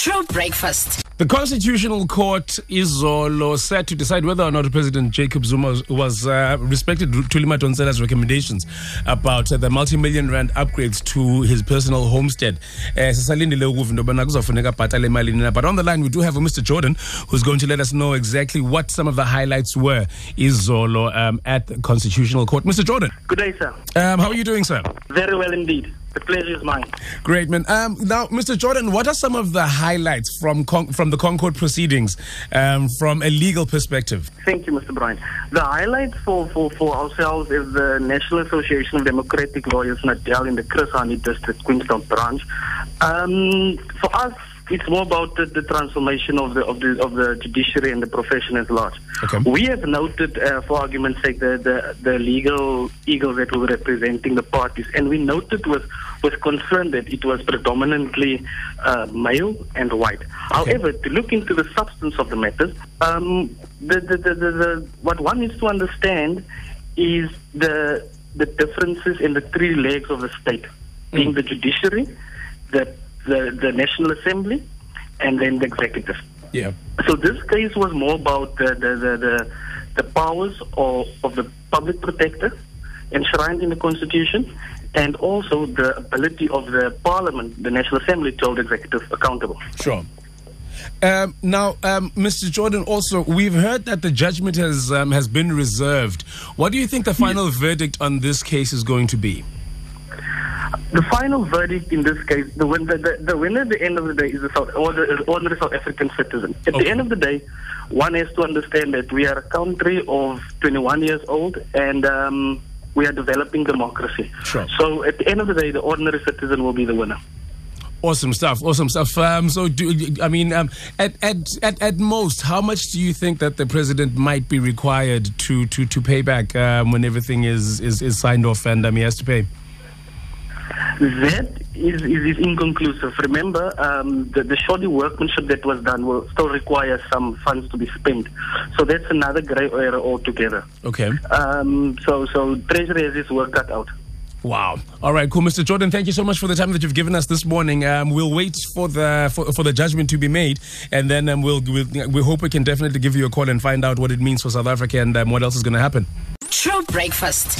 truBreakfast. The Constitutional Court is izolo set to decide whether or not President Jacob Zuma was, was uh, respected Thuli Madonsela's recommendations about uh, the multi-million rand upgrades to his personal homestead. Uh, sisalindile ukuva into yobana kuzofuneka abhatale imali nina. But on the line we do have a Mr. Jordan who's going to let us know exactly what some of the highlights were izolo um, at the Constitutional Court. Mr. Jordan, Good day, sir. um, how are you doing, sir? Very well indeed. The pleasure is mine. Great, man. Um, now, Mr. Jordan, what are some of the highlights from Con- from the Concourt proceedings um, from a legal perspective? Thank you, Mr. Brian. The highlights for, for, for ourselves is the National Association of Democratic Lawyers, NADEL, in the Chris District, Queenstown branch. Um, for us, it's more about the, the transformation of the of the of the judiciary and the profession at large. Okay. We have noted, uh, for argument's sake, the, the the legal eagles that were representing the parties, and we noted with with concern that it was predominantly uh, male and white. However, to look into the substance of the matters, um, the, the, the, the, the what one needs to understand is the the differences in the three legs of the state, being the judiciary, the, the the National Assembly, and then the executive. Yeah. So this case was more about the the the, the, the powers of, of the public protector enshrined in the constitution, and also the ability of the parliament, the National Assembly, to hold the executive accountable. Sure. Um, now, um, Mr. Jordan, also we've heard that the judgment has um, has been reserved. What do you think the final verdict on this case is going to be? The final verdict in this case, the, win, the, the, the winner at the end of the day is the South, or the ordinary South African citizen. At Okay. the end of the day, one has to understand that we are a country of 21 years old and um, we are developing democracy. Sure. So at the end of the day, the ordinary citizen will be the winner. Awesome stuff. Awesome stuff. Um, so, do, I mean, um, at, at at at most, how much do you think that the president might be required to to to pay back um, when everything is, is is signed off and um, he has to pay? That is, is, is inconclusive. Remember, um, the, the shoddy workmanship that was done will still require some funds to be spent. So that's another grey area altogether. Okay. Um, so, so Treasury has its work cut out. Wow. All right, cool, Mr. Jordan. Thank you so much for the time that you've given us this morning. Um, we'll wait for the for, for the judgment to be made, and then um, we'll, we'll we hope we can definitely give you a call and find out what it means for South Africa and um, what else is going to happen. truBreakfast.